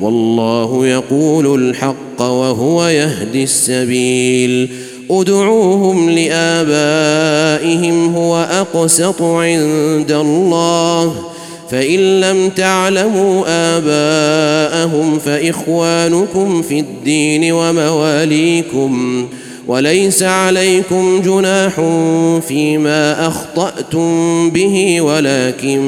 والله يقول الحق وهو يهدي السبيل. ادعوهم لآبائهم هو أقسط عند الله. فإن لم تعلموا آباءهم فإخوانكم في الدين ومواليكم. وليس عليكم جناح فيما أخطأتم به ولكن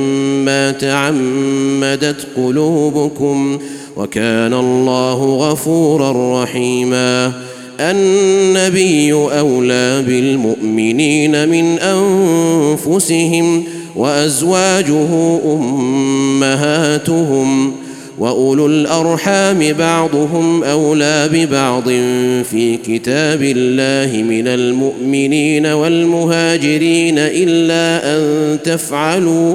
ما تعمدت قلوبكم. وكان الله غفورا رحيما. النبي أولى بالمؤمنين من أنفسهم وأزواجه أمهاتهم وأولو الأرحام بعضهم أولى ببعض في كتاب الله من المؤمنين والمهاجرين إلا أن تفعلوا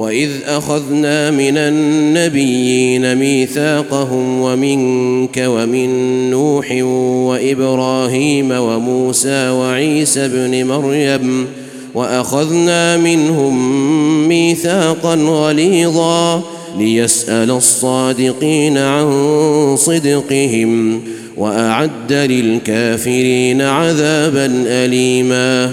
واذ اخذنا من النبيين ميثاقهم ومنك ومن نوح وابراهيم وموسى وعيسى ابن مريم واخذنا منهم ميثاقا غليظا ليسال الصادقين عن صدقهم واعد للكافرين عذابا اليما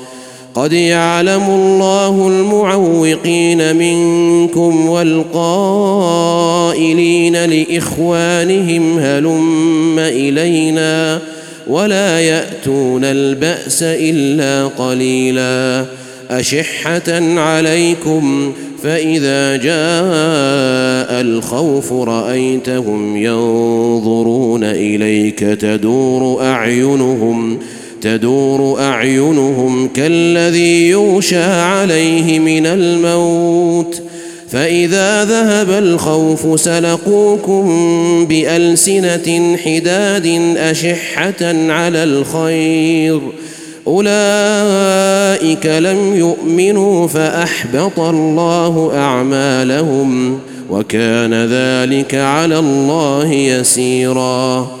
قد يعلم الله المعوقين منكم والقائلين لإخوانهم هلم إلينا ولا يأتون البأس إلا قليلا أشحة عليكم فإذا جاء الخوف رأيتهم ينظرون إليك تدور أعينهم تدور أعينهم كالذي يغشى عليه من الموت فإذا ذهب الخوف سلقوكم بألسنة حداد أشحة على الخير أولئك لم يؤمنوا فأحبط الله أعمالهم وكان ذلك على الله يسيرا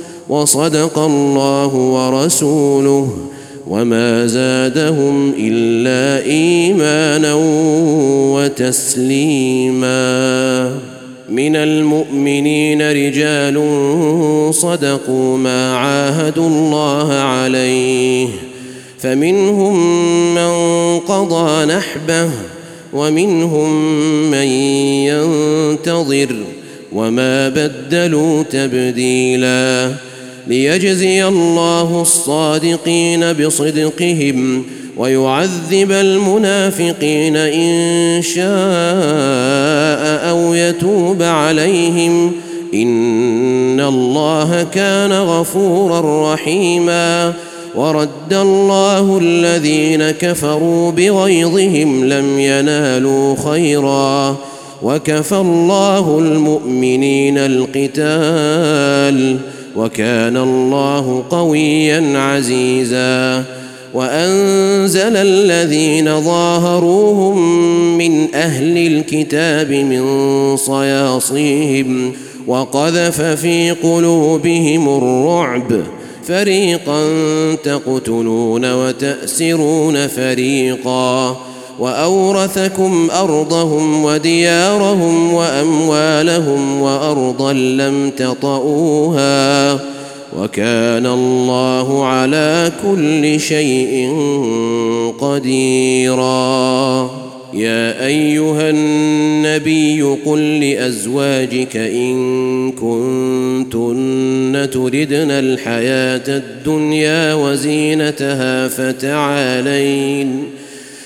وصدق الله ورسوله وما زادهم إلا إيمانا وتسليما. من المؤمنين رجال صدقوا ما عاهدوا الله عليه. فمنهم من قضى نحبه ومنهم من ينتظر وما بدلوا تبديلا. ليجزي الله الصادقين بصدقهم ويعذب المنافقين إن شاء أو يتوب عليهم. إن الله كان غفورا رحيما. ورد الله الذين كفروا بغيظهم لم ينالوا خيرا. وكفى الله المؤمنين القتال. وكان الله قويا عزيزا وأنزل الذين ظاهروهم من أهل الكتاب من صياصيهم وقذف في قلوبهم الرعب فريقا تقتلون وتأسرون فريقا وأورثكم أرضهم وديارهم وأموالهم وأرضا لم تطئوها وكان الله على كل شيء قديرا. يا أيها النبي قل لأزواجك إن كنتن تردن الحياة الدنيا وزينتها فتعالين